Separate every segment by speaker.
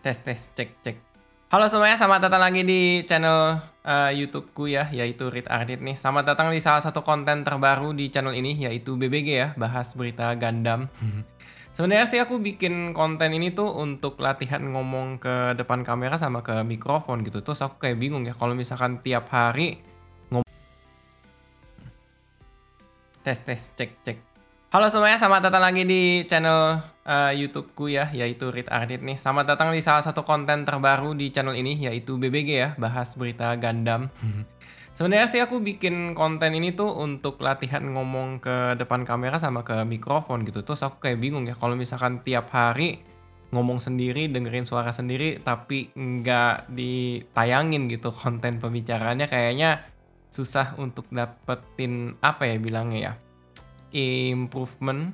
Speaker 1: Tes tes cek cek. Halo semuanya, selamat datang lagi di channel uh, YouTubeku ya, yaitu Read Ardit nih. Selamat datang di salah satu konten terbaru di channel ini, yaitu BBG ya, bahas berita Gundam. Sebenarnya sih aku bikin konten ini tuh untuk latihan ngomong ke depan kamera sama ke mikrofon gitu. Terus aku kayak bingung ya, kalau misalkan tiap hari ngomong tes tes cek cek. Halo semuanya, selamat datang lagi di channel uh, YouTubeku ya, yaitu Read Ardit nih. Selamat datang di salah satu konten terbaru di channel ini, yaitu BBG ya, bahas berita Gundam. Sebenarnya sih aku bikin konten ini tuh untuk latihan ngomong ke depan kamera sama ke mikrofon gitu. Terus aku kayak bingung ya, kalau misalkan tiap hari ngomong sendiri, dengerin suara sendiri, tapi nggak ditayangin gitu konten pembicaraannya kayaknya susah untuk dapetin apa ya bilangnya ya improvement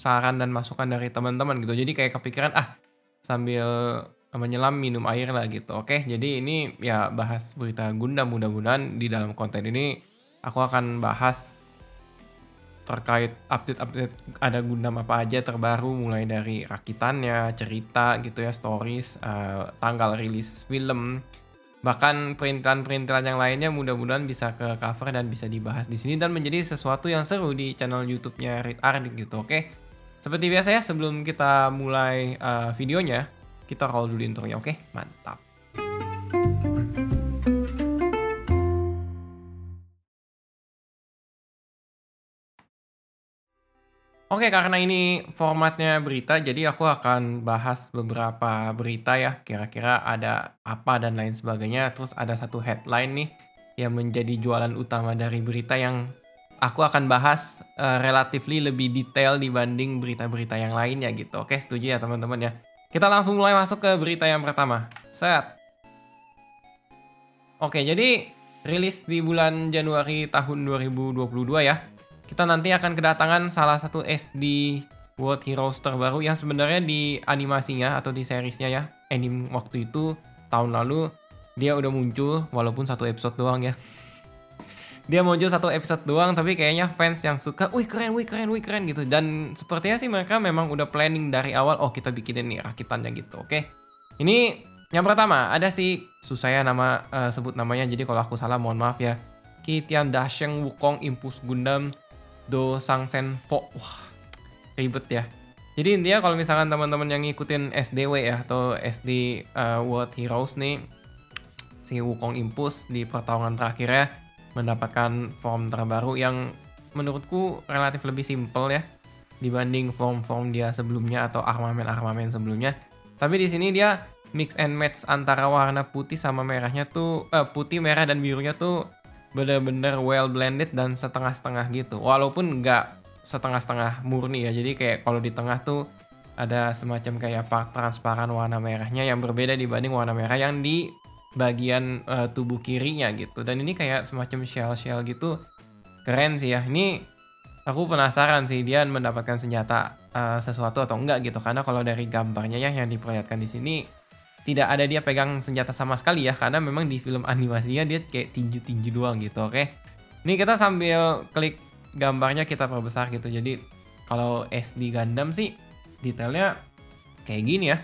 Speaker 1: saran dan masukan dari teman-teman gitu. Jadi kayak kepikiran ah sambil menyelam minum air lah gitu. Oke, jadi ini ya bahas berita Gundam mudah-mudahan di dalam konten ini aku akan bahas terkait update-update ada Gundam apa aja terbaru mulai dari rakitannya, cerita gitu ya, stories, uh, tanggal rilis film, bahkan perintilan-perintilan yang lainnya mudah-mudahan bisa ke cover dan bisa dibahas di sini dan menjadi sesuatu yang seru di channel YouTube-nya Read Ardik gitu. Oke. Seperti biasa ya sebelum kita mulai uh, videonya, kita roll dulu intronya. Oke, mantap. Oke, karena ini formatnya berita, jadi aku akan bahas beberapa berita ya. Kira-kira ada apa dan lain sebagainya. Terus ada satu headline nih yang menjadi jualan utama dari berita yang aku akan bahas uh, relatively lebih detail dibanding berita-berita yang lainnya gitu. Oke, setuju ya teman-teman ya. Kita langsung mulai masuk ke berita yang pertama. Set. Oke, jadi rilis di bulan Januari tahun 2022 ya kita nanti akan kedatangan salah satu SD World Heroes terbaru yang sebenarnya di animasinya atau di seriesnya ya anime waktu itu tahun lalu dia udah muncul walaupun satu episode doang ya dia muncul satu episode doang tapi kayaknya fans yang suka wih keren wih keren wih keren gitu dan sepertinya sih mereka memang udah planning dari awal oh kita bikinin nih rakitannya gitu oke ini yang pertama ada si susah ya nama uh, sebut namanya jadi kalau aku salah mohon maaf ya Kitian Dasheng Wukong Impulse Gundam Do Sang Sen Fo. Wah, ribet ya. Jadi intinya kalau misalkan teman-teman yang ngikutin SDW ya atau SD uh, World Heroes nih si Wukong Impulse di pertarungan terakhirnya mendapatkan form terbaru yang menurutku relatif lebih simple ya dibanding form-form dia sebelumnya atau armamen-armamen sebelumnya. Tapi di sini dia mix and match antara warna putih sama merahnya tuh uh, putih, merah dan birunya tuh bener-bener well blended dan setengah-setengah gitu. Walaupun nggak setengah-setengah murni ya. Jadi kayak kalau di tengah tuh ada semacam kayak part transparan warna merahnya yang berbeda dibanding warna merah yang di bagian uh, tubuh kirinya gitu. Dan ini kayak semacam shell-shell gitu. Keren sih ya. Ini aku penasaran sih dia mendapatkan senjata uh, sesuatu atau enggak gitu. Karena kalau dari gambarnya ya yang diperlihatkan di sini tidak ada dia pegang senjata sama sekali ya karena memang di film animasinya dia kayak tinju-tinju doang gitu oke ini kita sambil klik gambarnya kita perbesar gitu jadi kalau SD Gundam sih detailnya kayak gini ya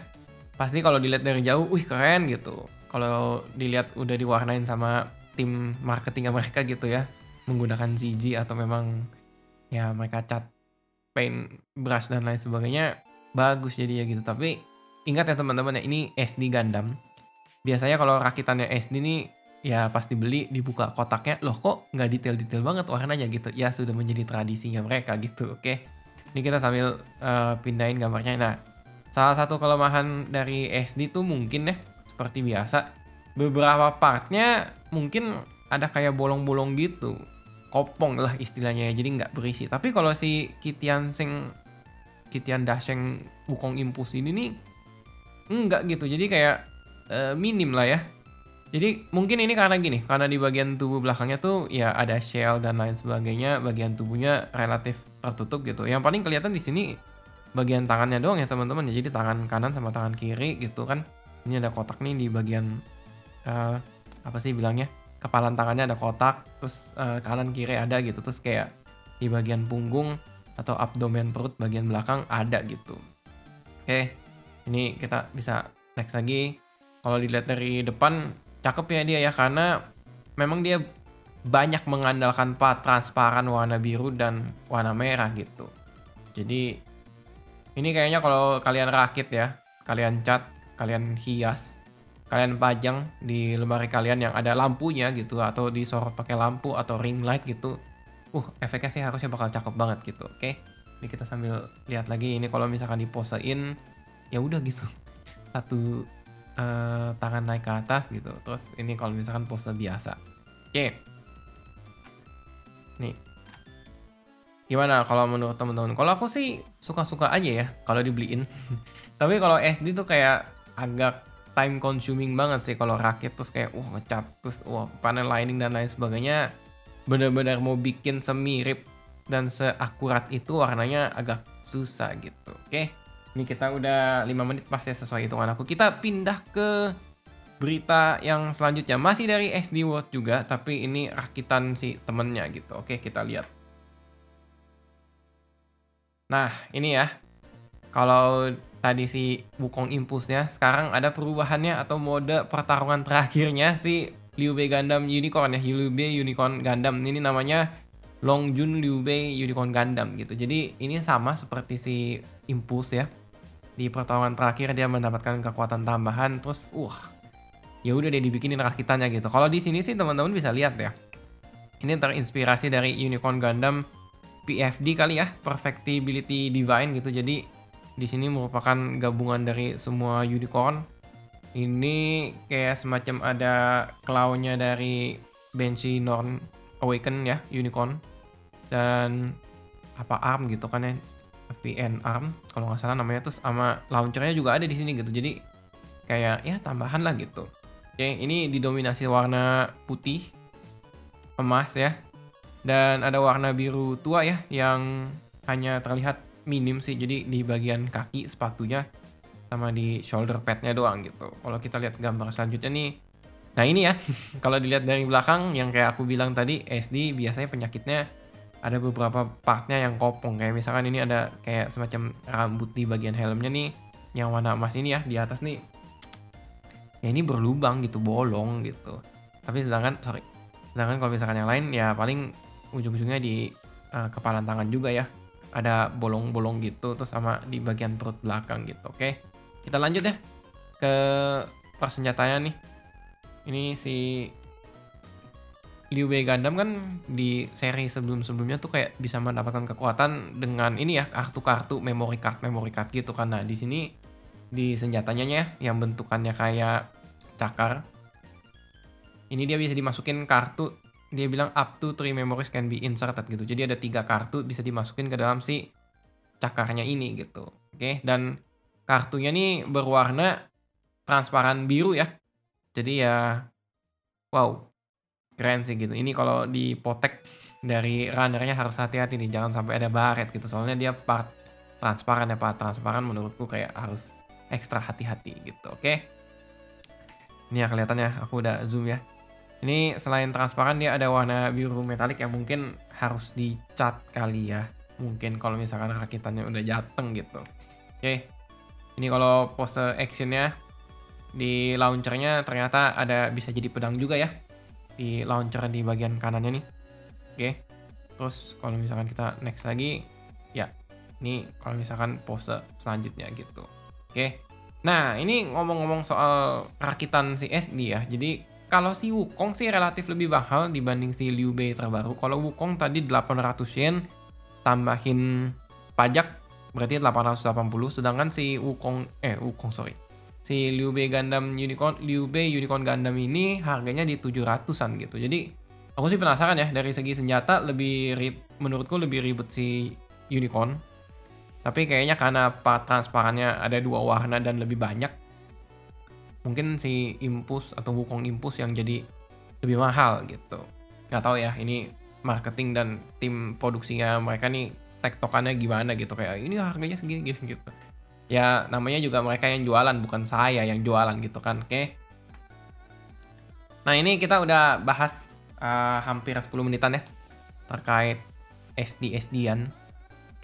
Speaker 1: pasti kalau dilihat dari jauh wih keren gitu kalau dilihat udah diwarnain sama tim marketing mereka gitu ya menggunakan CG atau memang ya mereka cat paint brush dan lain sebagainya bagus jadi ya gitu. Tapi ingat ya teman-teman ya ini SD Gundam. Biasanya kalau rakitannya SD nih ya pasti beli dibuka kotaknya loh kok nggak detail-detail banget warnanya gitu. Ya sudah menjadi tradisinya mereka gitu oke. Ini kita sambil uh, pindahin gambarnya. Nah salah satu kelemahan dari SD tuh mungkin ya seperti biasa. Beberapa partnya mungkin ada kayak bolong-bolong gitu. Kopong lah istilahnya ya jadi nggak berisi. Tapi kalau si Kitian Sing Kitian Dasheng Wukong Impulse ini nih enggak gitu. Jadi kayak uh, minim lah ya. Jadi mungkin ini karena gini karena di bagian tubuh belakangnya tuh ya ada shell dan lain sebagainya bagian tubuhnya relatif tertutup gitu. Yang paling kelihatan di sini bagian tangannya doang ya teman-teman. Jadi tangan kanan sama tangan kiri gitu kan ini ada kotak nih di bagian uh, apa sih bilangnya? Kepalan tangannya ada kotak terus uh, kanan kiri ada gitu. Terus kayak di bagian punggung atau abdomen perut bagian belakang ada gitu. Oke okay ini kita bisa next lagi. Kalau dilihat dari depan cakep ya dia ya karena memang dia banyak mengandalkan part transparan warna biru dan warna merah gitu. Jadi ini kayaknya kalau kalian rakit ya kalian cat kalian hias kalian pajang di lemari kalian yang ada lampunya gitu atau disorot pakai lampu atau ring light gitu uh efeknya sih harusnya bakal cakep banget gitu oke? Ini kita sambil lihat lagi ini kalau misalkan diposein ya udah gitu. Satu uh, tangan naik ke atas gitu terus ini kalau misalkan pose biasa oke? Nih. Gimana kalau menurut teman-teman kalau aku sih suka-suka aja ya kalau dibeliin. Tapi kalau SD tuh kayak agak time consuming banget sih kalau rakit terus kayak wah ngecat terus wah panel lining dan lain sebagainya benar-benar mau bikin semirip dan seakurat itu warnanya agak susah gitu. Oke ini kita udah 5 menit pasti sesuai hitungan aku. Kita pindah ke berita yang selanjutnya. Masih dari SD World juga tapi ini rakitan si temennya gitu. Oke kita lihat. Nah ini ya. Kalau tadi si Wukong Impulse-nya, sekarang ada perubahannya atau mode pertarungan terakhirnya si Liu Bei Gundam Unicorn ya, Liu Bei Unicorn Gundam. Ini namanya Long Jun Liu Bei Unicorn Gundam gitu. Jadi ini sama seperti si Impulse ya. Di pertarungan terakhir dia mendapatkan kekuatan tambahan terus uh ya udah dia dibikinin rakitannya gitu. Kalau di sini sih teman-teman bisa lihat ya. Ini terinspirasi dari Unicorn Gundam PFD kali ya, Perfectibility Divine gitu. Jadi di sini merupakan gabungan dari semua unicorn. Ini kayak semacam ada klaunya dari Banshee Norn Awaken ya, unicorn. Dan apa arm gitu kan ya, VN arm kalau nggak salah namanya terus sama launchernya juga ada di sini gitu. Jadi kayak ya tambahan lah gitu. Oke, ini didominasi warna putih emas ya. Dan ada warna biru tua ya yang hanya terlihat minim sih. Jadi di bagian kaki sepatunya sama di shoulder padnya doang gitu. Kalau kita lihat gambar selanjutnya nih. Nah ini ya. Kalau dilihat dari belakang yang kayak aku bilang tadi SD biasanya penyakitnya ada beberapa partnya yang kopong. Kayak misalkan ini ada kayak semacam rambut di bagian helmnya nih yang warna emas ini ya di atas nih. Ya ini berlubang gitu bolong gitu. Tapi sedangkan sorry sedangkan kalau misalkan yang lain ya paling ujung-ujungnya di uh, kepalan tangan juga ya ada bolong-bolong gitu terus sama di bagian perut belakang gitu oke? Kita lanjut ya ke persenjatanya nih. Ini si Liu Bei Gundam kan di seri sebelum-sebelumnya tuh kayak bisa mendapatkan kekuatan dengan ini ya kartu-kartu memory card memory card gitu karena di sini di senjatanya ya yang bentukannya kayak cakar ini dia bisa dimasukin kartu dia bilang up to three memories can be inserted gitu. Jadi ada tiga kartu bisa dimasukin ke dalam si cakarnya ini gitu. Oke, dan kartunya nih berwarna transparan biru ya. Jadi ya wow. Keren sih gitu. Ini kalau dipotek dari runnernya harus hati-hati nih jangan sampai ada baret gitu. Soalnya dia part transparan ya, part transparan menurutku kayak harus ekstra hati-hati gitu. Oke. Ini ya kelihatannya aku udah zoom ya. Ini selain transparan dia ada warna biru metalik yang mungkin harus dicat kali ya. Mungkin kalau misalkan rakitannya udah jateng gitu. Oke. Ini kalau pose actionnya di launchernya ternyata ada bisa jadi pedang juga ya. Di launcher di bagian kanannya nih. Oke. Terus kalau misalkan kita next lagi ya ini kalau misalkan pose selanjutnya gitu. Oke. Nah, ini ngomong-ngomong soal rakitan si SD ya. Jadi kalau si Wukong sih relatif lebih mahal dibanding si Liu Bei terbaru. Kalau Wukong tadi 800 yen tambahin pajak berarti 880 sedangkan si Wukong eh Wukong sorry. Si Liu Bei Gundam Unicorn Liu Bei Unicorn Gundam ini harganya di 700-an gitu. Jadi aku sih penasaran ya dari segi senjata lebih menurutku lebih ribet si Unicorn. Tapi kayaknya karena part transparannya ada dua warna dan lebih banyak mungkin si Impus atau Wukong Impus yang jadi lebih mahal gitu. Nggak tahu ya ini marketing dan tim produksinya mereka nih tektokannya gimana gitu. Kayak ini harganya segini gitu gitu. Ya namanya juga mereka yang jualan bukan saya yang jualan gitu kan oke? Nah ini kita udah bahas uh, hampir 10 menitan ya terkait SD SDan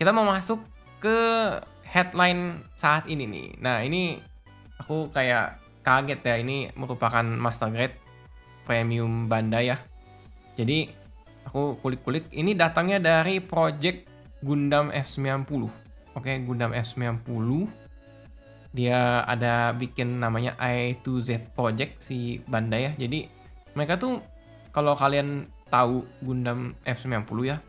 Speaker 1: kita mau masuk ke headline saat ini nih. Nah ini aku kayak kaget ya ini merupakan master grade premium Bandai ya. Jadi aku kulik-kulik ini datangnya dari project Gundam F90. Oke, Gundam F90. Dia ada bikin namanya I2Z Project si Bandai ya. Jadi mereka tuh kalau kalian tahu Gundam F90 ya,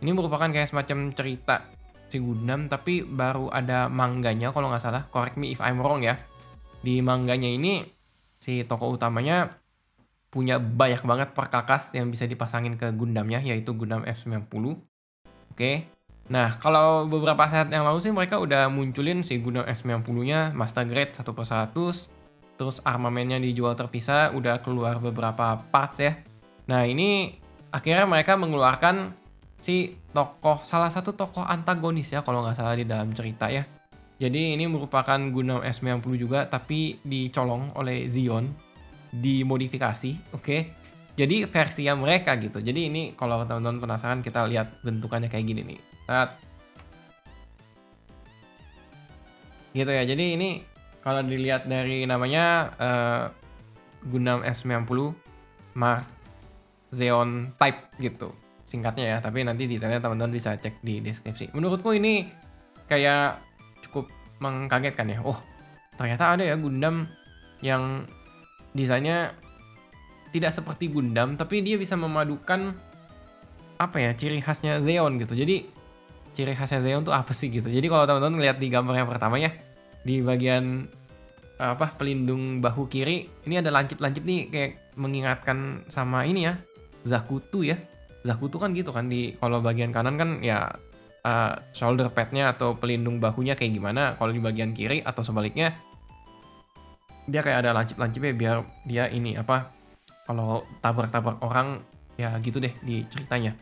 Speaker 1: ini merupakan kayak semacam cerita si Gundam tapi baru ada mangganya kalau nggak salah. Correct me if I'm wrong ya. Di mangganya ini si tokoh utamanya punya banyak banget perkakas yang bisa dipasangin ke Gundamnya yaitu Gundam F90. Oke. Nah, kalau beberapa saat yang lalu sih mereka udah munculin si Gundam F90-nya Master Grade 1 per 100. Terus armamennya dijual terpisah, udah keluar beberapa parts ya. Nah, ini akhirnya mereka mengeluarkan si tokoh salah satu tokoh antagonis ya kalau nggak salah di dalam cerita ya. Jadi ini merupakan Gundam S90 juga tapi dicolong oleh Zion dimodifikasi, oke. Okay? Jadi versi yang mereka gitu. Jadi ini kalau teman-teman penasaran kita lihat bentukannya kayak gini nih. Saat gitu ya. Jadi ini kalau dilihat dari namanya uh, Gundam S90 Mars Zeon Type gitu singkatnya ya tapi nanti detailnya teman-teman bisa cek di deskripsi menurutku ini kayak mengkagetkan ya. Oh ternyata ada ya Gundam yang desainnya tidak seperti Gundam tapi dia bisa memadukan apa ya ciri khasnya Zeon gitu. Jadi ciri khasnya Zeon tuh apa sih gitu? Jadi kalau teman-teman lihat di gambar yang pertama ya di bagian apa pelindung bahu kiri ini ada lancip-lancip nih kayak mengingatkan sama ini ya Zakutu ya. Zakutu kan gitu kan di kalau bagian kanan kan ya uh, shoulder padnya atau pelindung bahunya kayak gimana kalau di bagian kiri atau sebaliknya dia kayak ada lancip-lancipnya biar dia ini apa kalau tabrak-tabrak orang ya gitu deh di ceritanya.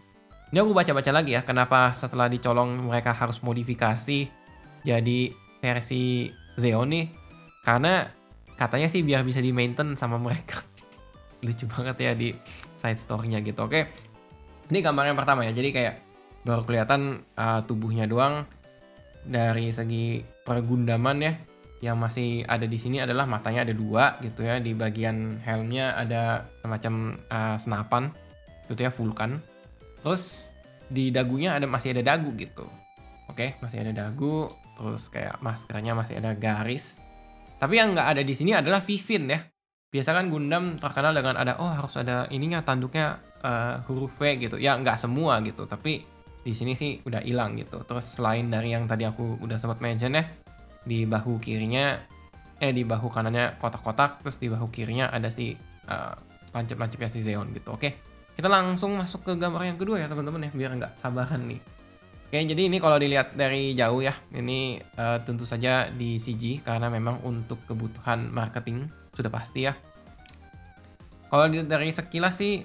Speaker 1: Ini aku baca-baca lagi ya kenapa setelah dicolong mereka harus modifikasi jadi versi Zeon nih? Karena katanya sih biar bisa di maintain sama mereka. Lucu banget ya di side story-nya gitu oke? Ini gambar yang pertama ya. Jadi kayak baru kelihatan uh, tubuhnya doang dari segi pergundaman ya. Yang masih ada di sini adalah matanya ada dua gitu ya. Di bagian helmnya ada semacam uh, senapan gitu ya vulkan. Terus di dagunya ada masih ada dagu gitu. Oke, masih ada dagu. Terus kayak maskernya masih ada garis. Tapi yang nggak ada di sini adalah Vivin ya. Biasa kan Gundam terkenal dengan ada oh harus ada ininya tanduknya uh, huruf V gitu ya nggak semua gitu tapi di sini sih udah hilang gitu terus selain dari yang tadi aku udah sempat mention ya di bahu kirinya eh di bahu kanannya kotak-kotak terus di bahu kirinya ada si uh, lancip-lancipnya si Zeon gitu oke kita langsung masuk ke gambar yang kedua ya teman-teman ya biar nggak sabaran nih Oke, jadi ini kalau dilihat dari jauh ya, ini uh, tentu saja di CG karena memang untuk kebutuhan marketing sudah pasti ya. Kalau dari sekilas sih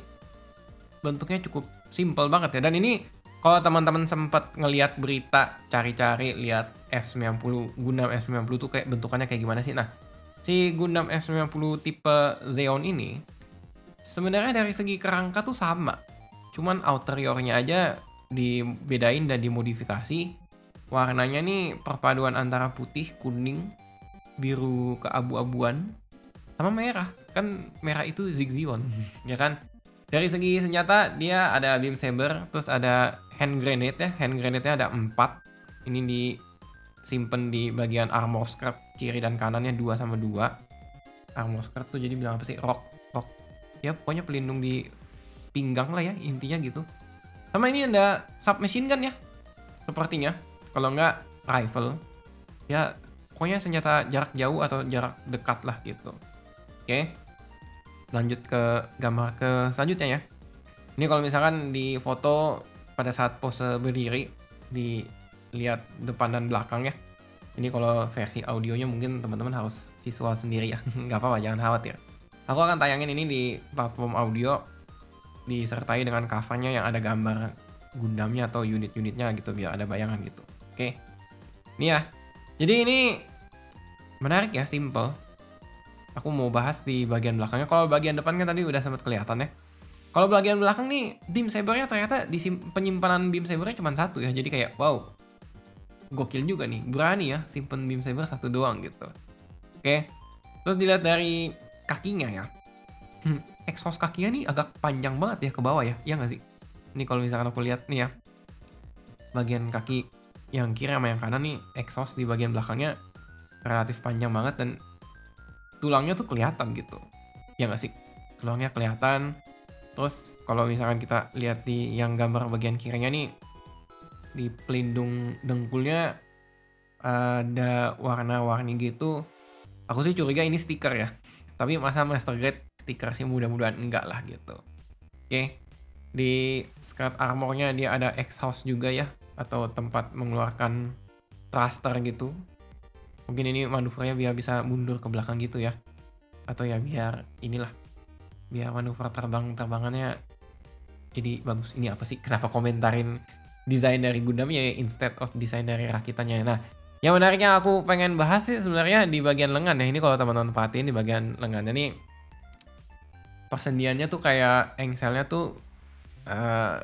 Speaker 1: bentuknya cukup simple banget ya. Dan ini kalau teman-teman sempat ngelihat berita cari-cari lihat F90 Gundam F90 tuh kayak bentukannya kayak gimana sih? Nah, si Gundam F90 tipe Xeon ini sebenarnya dari segi kerangka tuh sama. Cuman outeriornya aja dibedain dan dimodifikasi. Warnanya nih perpaduan antara putih, kuning, biru keabu-abuan sama merah. Kan merah itu Zigzion, ya kan? Dari segi senjata dia ada beam saber, terus ada hand grenade ya. Hand grenade-nya ada 4. Ini disimpan di bagian armor skirt kiri dan kanannya 2 sama 2. Armor skirt tuh jadi bilang apa sih? Rock, rock. Ya pokoknya pelindung di pinggang lah ya intinya gitu. Sama ini ada submachine gun ya. Sepertinya. Kalau nggak rifle. Ya pokoknya senjata jarak jauh atau jarak dekat lah gitu. Oke. Okay lanjut ke gambar ke selanjutnya ya. Ini kalau misalkan di foto pada saat pose berdiri dilihat depan dan belakang ya. Ini kalau versi audionya mungkin teman-teman harus visual sendiri ya. Nggak apa-apa, jangan khawatir. Aku akan tayangin ini di platform audio disertai dengan covernya yang ada gambar Gundamnya atau unit-unitnya gitu biar ada bayangan gitu. Oke. Ini ya. Jadi ini menarik ya, simple aku mau bahas di bagian belakangnya. Kalau bagian depan kan tadi udah sempat kelihatan ya. Kalau bagian belakang nih, beam sabernya ternyata di penyimpanan beam sabernya cuma satu ya. Jadi kayak wow, gokil juga nih. Berani ya simpen beam saber satu doang gitu. Oke, Terus dilihat dari kakinya ya. Hmm, exhaust kakinya nih agak panjang banget ya ke bawah ya. Iya nggak sih? Ini kalau misalkan aku lihat nih ya. Bagian kaki yang kiri sama yang kanan nih exhaust di bagian belakangnya relatif panjang banget dan tulangnya tuh kelihatan gitu. Ya nggak sih? Tulangnya kelihatan. Terus kalau misalkan kita lihat di yang gambar bagian kirinya nih di pelindung dengkulnya ada warna-warni gitu aku sih curiga ini stiker ya tapi masa master grade stiker sih mudah-mudahan enggak lah gitu oke di skirt armornya dia ada exhaust juga ya atau tempat mengeluarkan thruster gitu mungkin ini manuvernya biar bisa mundur ke belakang gitu ya. Atau ya biar inilah biar manuver terbang terbangannya jadi bagus. Ini apa sih? Kenapa komentarin desain dari Gundam ya instead of desain dari rakitannya nah yang menariknya aku pengen bahas sih sebenarnya di bagian lengan ya. Ini kalau teman-teman perhatiin di bagian lengannya nih persendiannya tuh kayak engselnya tuh uh,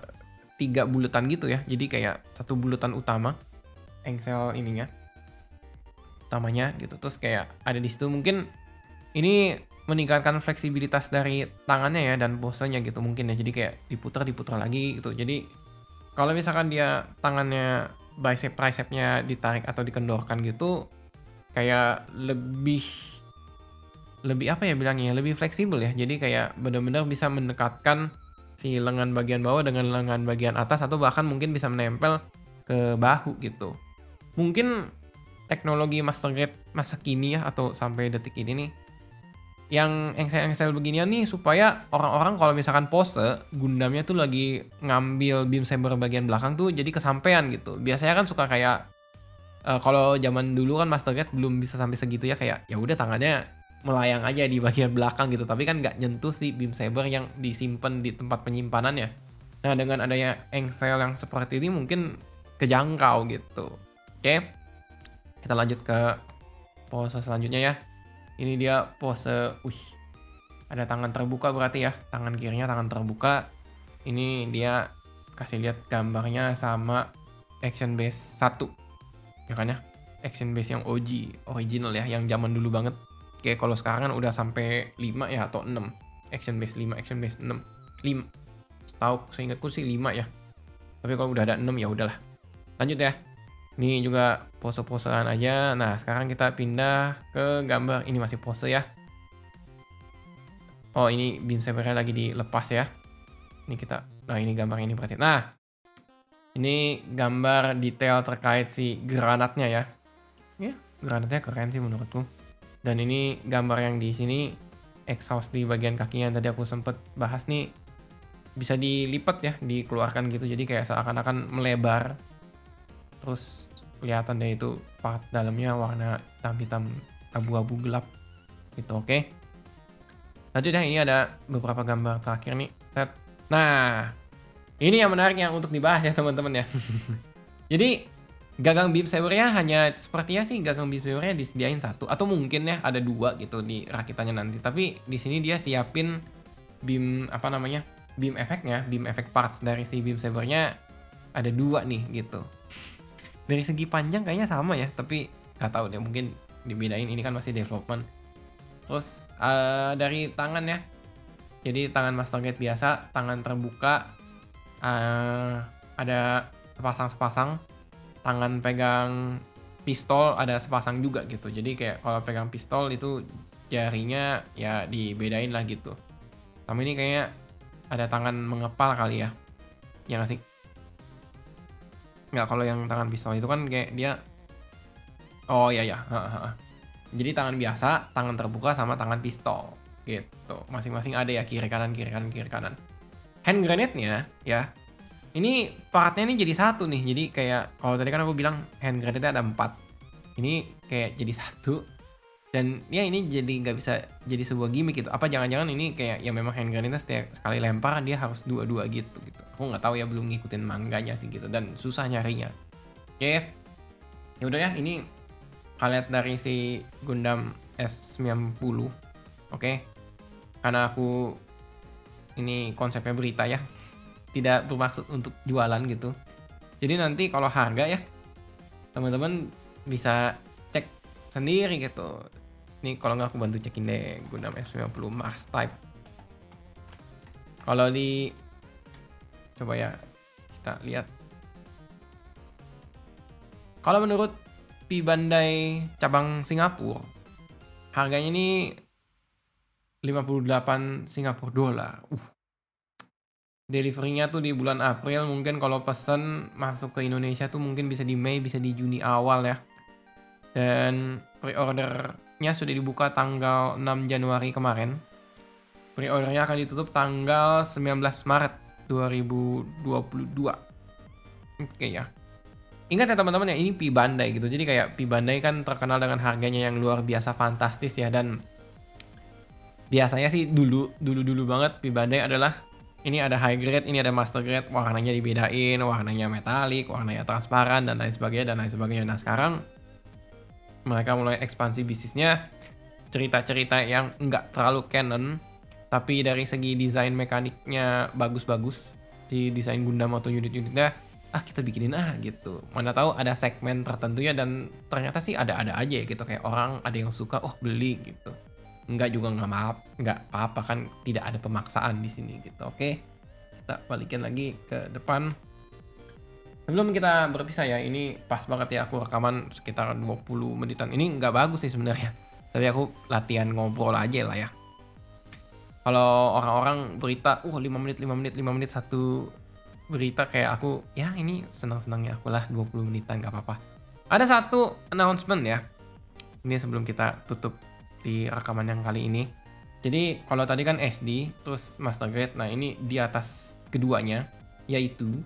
Speaker 1: tiga bulatan gitu ya. Jadi kayak satu bulatan utama engsel ininya utamanya gitu. Terus kayak ada di situ mungkin ini meningkatkan fleksibilitas dari tangannya ya dan posenya gitu mungkin ya. Jadi kayak diputar diputar lagi gitu. Jadi kalau misalkan dia tangannya bicep tricepnya ditarik atau dikendorkan gitu kayak lebih lebih apa ya bilangnya lebih fleksibel ya jadi kayak benar-benar bisa mendekatkan si lengan bagian bawah dengan lengan bagian atas atau bahkan mungkin bisa menempel ke bahu gitu mungkin teknologi master grade masa kini ya atau sampai detik ini nih yang engsel-engsel beginian nih supaya orang-orang kalau misalkan pose Gundamnya tuh lagi ngambil beam saber bagian belakang tuh jadi kesampean gitu. Biasanya kan suka kayak uh, kalau zaman dulu kan Master Grade belum bisa sampai segitu ya kayak ya udah tangannya melayang aja di bagian belakang gitu tapi kan nggak nyentuh si beam saber yang disimpan di tempat penyimpanannya. Nah dengan adanya engsel yang seperti ini mungkin kejangkau gitu. Oke, kita lanjut ke pose selanjutnya ya. Ini dia pose uh ada tangan terbuka berarti ya. Tangan kirinya tangan terbuka. Ini dia kasih lihat gambarnya sama action base 1 ya kan ya? Action base yang OG original ya yang zaman dulu banget. Kayak kalau sekarang kan udah sampai 5 ya atau 6 action base 5 action base 6 5 tahu seingatku sih 5 ya. Tapi kalau udah ada 6 ya udahlah. Lanjut ya ini juga pose-posean aja. Nah, sekarang kita pindah ke gambar. Ini masih pose ya. Oh, ini beam sabernya lagi dilepas ya. Ini kita, nah ini gambar ini berarti. Nah, ini gambar detail terkait si granatnya ya. Ya, granatnya keren sih menurutku. Dan ini gambar yang di sini exhaust di bagian kakinya yang tadi aku sempet bahas nih bisa dilipat ya, dikeluarkan gitu. Jadi kayak seakan-akan melebar. Terus kelihatan deh itu part dalamnya warna hitam-hitam abu-abu gelap gitu oke? Okay? lanjut deh ini ada beberapa gambar terakhir nih set. Nah ini yang menarik yang untuk dibahas ya teman-teman ya. Jadi gagang beam sabernya hanya sepertinya sih gagang beam sabernya disediain satu atau mungkin ya ada dua gitu di rakitannya nanti tapi di sini dia siapin beam apa namanya beam efeknya beam efek parts dari si beam sabernya ada dua nih gitu dari segi panjang kayaknya sama ya tapi nggak tahu deh mungkin dibedain ini kan masih development. Terus uh, dari tangan ya. Jadi tangan master gate biasa tangan terbuka uh, ada sepasang-sepasang. Tangan pegang pistol ada sepasang juga gitu. Jadi kayak kalau pegang pistol itu jarinya ya dibedain lah gitu. Sama ini kayaknya ada tangan mengepal kali ya. Yang asik nggak kalau yang tangan pistol itu kan kayak dia oh iya ya jadi tangan biasa tangan terbuka sama tangan pistol. Gitu. Masing-masing ada ya kiri kanan kiri kanan kiri kanan. Hand grenade-nya ya ini partnya ini jadi satu nih. Jadi kayak kalau tadi kan aku bilang hand grenade ada empat. Ini kayak jadi satu dan ya ini jadi nggak bisa jadi sebuah gimmick gitu. Apa jangan-jangan ini kayak ya memang hand grenade setiap sekali lempar dia harus dua-dua gitu gitu. Aku nggak tahu ya belum ngikutin mangganya sih gitu dan susah nyarinya. Oke okay. ya udah ya ini kalian dari si Gundam S90 oke? Okay. karena aku ini konsepnya berita ya. Tidak bermaksud untuk jualan gitu. Jadi nanti kalau harga ya teman-teman bisa cek sendiri gitu Ini kalau nggak aku bantu cekin deh Gundam S50 Mars Type. Kalau di coba ya kita lihat. Kalau menurut P Bandai cabang Singapura, harganya ini 58 Singapura dolar. Uh. Deliverynya tuh di bulan April, mungkin kalau pesen masuk ke Indonesia tuh mungkin bisa di Mei, bisa di Juni awal ya. Dan pre-ordernya sudah dibuka tanggal 6 Januari kemarin. Pre-ordernya akan ditutup tanggal 19 Maret 2022. Oke ya. Ingat ya teman-teman ya, ini Pi Bandai gitu. Jadi kayak Pi Bandai kan terkenal dengan harganya yang luar biasa fantastis ya dan biasanya sih dulu dulu dulu banget Pi Bandai adalah ini ada high grade, ini ada master grade, warnanya dibedain, warnanya metalik, warnanya transparan dan lain sebagainya dan lain sebagainya. Nah sekarang mereka mulai ekspansi bisnisnya. Cerita-cerita yang nggak terlalu canon tapi dari segi desain mekaniknya bagus-bagus di desain Gundam atau unit-unitnya ah kita bikinin ah gitu. Mana tahu ada segmen tertentu ya dan ternyata sih ada-ada aja gitu. Kayak orang ada yang suka oh beli gitu. Nggak juga nggak maaf nggak apa-apa kan tidak ada pemaksaan di sini gitu. Oke kita balikin lagi ke depan Sebelum kita berpisah ya, ini pas banget ya aku rekaman sekitar 20 menitan. Ini nggak bagus sih sebenarnya. Tapi aku latihan ngobrol aja lah ya. Kalau orang-orang berita, uh 5 menit, 5 menit, 5 menit satu berita kayak aku, ya ini senang-senangnya aku lah 20 menitan nggak apa-apa. Ada satu announcement ya. Ini sebelum kita tutup di rekaman yang kali ini. Jadi kalau tadi kan SD, terus Master Grade, nah ini di atas keduanya, yaitu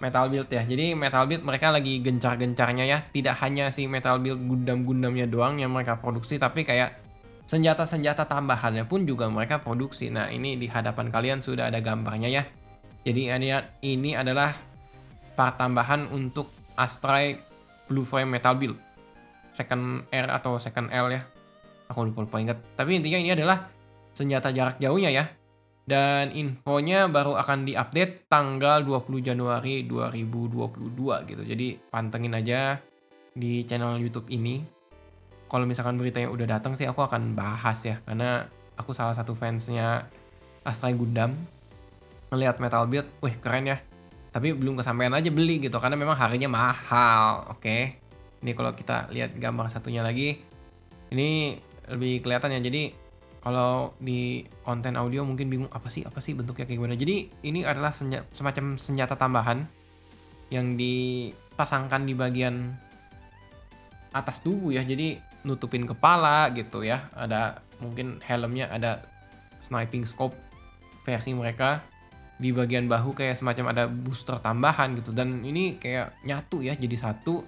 Speaker 1: Metal Build ya. Jadi Metal Build mereka lagi gencar-gencarnya ya. Tidak hanya si Metal Build Gundam-Gundamnya doang yang mereka produksi, tapi kayak senjata-senjata tambahannya pun juga mereka produksi. Nah ini di hadapan kalian sudah ada gambarnya ya. Jadi ini adalah part tambahan untuk Astray Blue Frame Metal Build. Second R atau second L ya. Aku lupa-lupa ingat. Tapi intinya ini adalah senjata jarak jauhnya ya dan infonya baru akan diupdate tanggal 20 Januari 2022 gitu. Jadi pantengin aja di channel YouTube ini. Kalau misalkan beritanya udah datang sih aku akan bahas ya karena aku salah satu fansnya Astray Gundam. Ngeliat Metal Build, wih keren ya. Tapi belum kesampaian aja beli gitu karena memang harganya mahal. Oke. Okay? Ini kalau kita lihat gambar satunya lagi, ini lebih kelihatan ya. Jadi kalau di konten audio mungkin bingung apa sih apa sih bentuknya kayak gimana. Jadi ini adalah senja semacam senjata tambahan yang dipasangkan di bagian atas tubuh ya. Jadi nutupin kepala gitu ya. Ada mungkin helmnya ada sniping scope versi mereka di bagian bahu kayak semacam ada booster tambahan gitu dan ini kayak nyatu ya jadi satu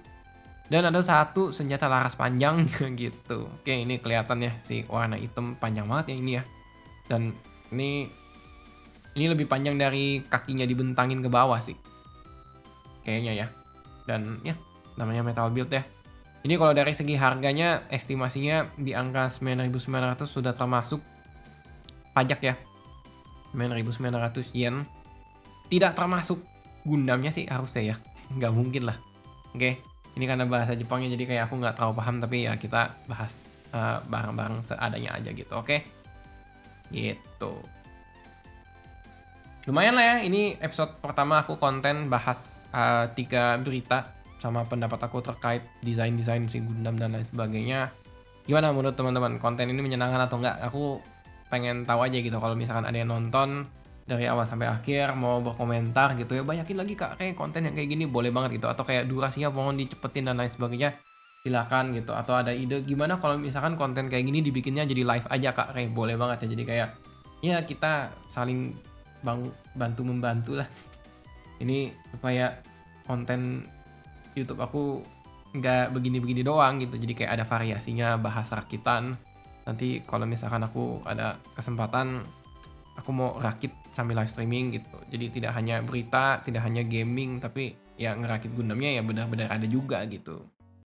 Speaker 1: dan ada satu senjata laras panjang gitu. Oke, ini kelihatan ya si warna hitam panjang banget ya ini ya. Dan ini ini lebih panjang dari kakinya dibentangin ke bawah sih. Kayaknya ya. Dan ya, namanya metal build ya. Ini kalau dari segi harganya estimasinya di angka 9.900 sudah termasuk pajak ya. 9.900 yen. Tidak termasuk Gundamnya sih harusnya ya. Nggak mungkin lah. Oke ini karena bahasa Jepangnya jadi kayak aku nggak terlalu paham tapi ya kita bahas uh, bareng-bareng seadanya aja gitu oke? Okay? gitu. Lumayan lah ya ini episode pertama aku konten bahas uh, tiga berita sama pendapat aku terkait desain-desain si Gundam dan lain sebagainya. Gimana menurut teman-teman? Konten ini menyenangkan atau enggak aku pengen tahu aja gitu kalau misalkan ada yang nonton dari awal sampai akhir mau berkomentar gitu ya banyakin lagi kak kayak konten yang kayak gini boleh banget gitu. Atau kayak durasinya mohon dicepetin dan lain sebagainya silakan gitu. Atau ada ide gimana kalau misalkan konten kayak gini dibikinnya jadi live aja kak? Kayak boleh banget ya. Jadi kayak ya kita saling bang bantu membantu lah ini supaya konten YouTube aku nggak begini-begini doang gitu. Jadi kayak ada variasinya bahasa rakitan. Nanti kalau misalkan aku ada kesempatan aku mau rakit sambil live streaming gitu. Jadi tidak hanya berita, tidak hanya gaming, tapi ya ngerakit Gundamnya ya benar-benar ada juga gitu.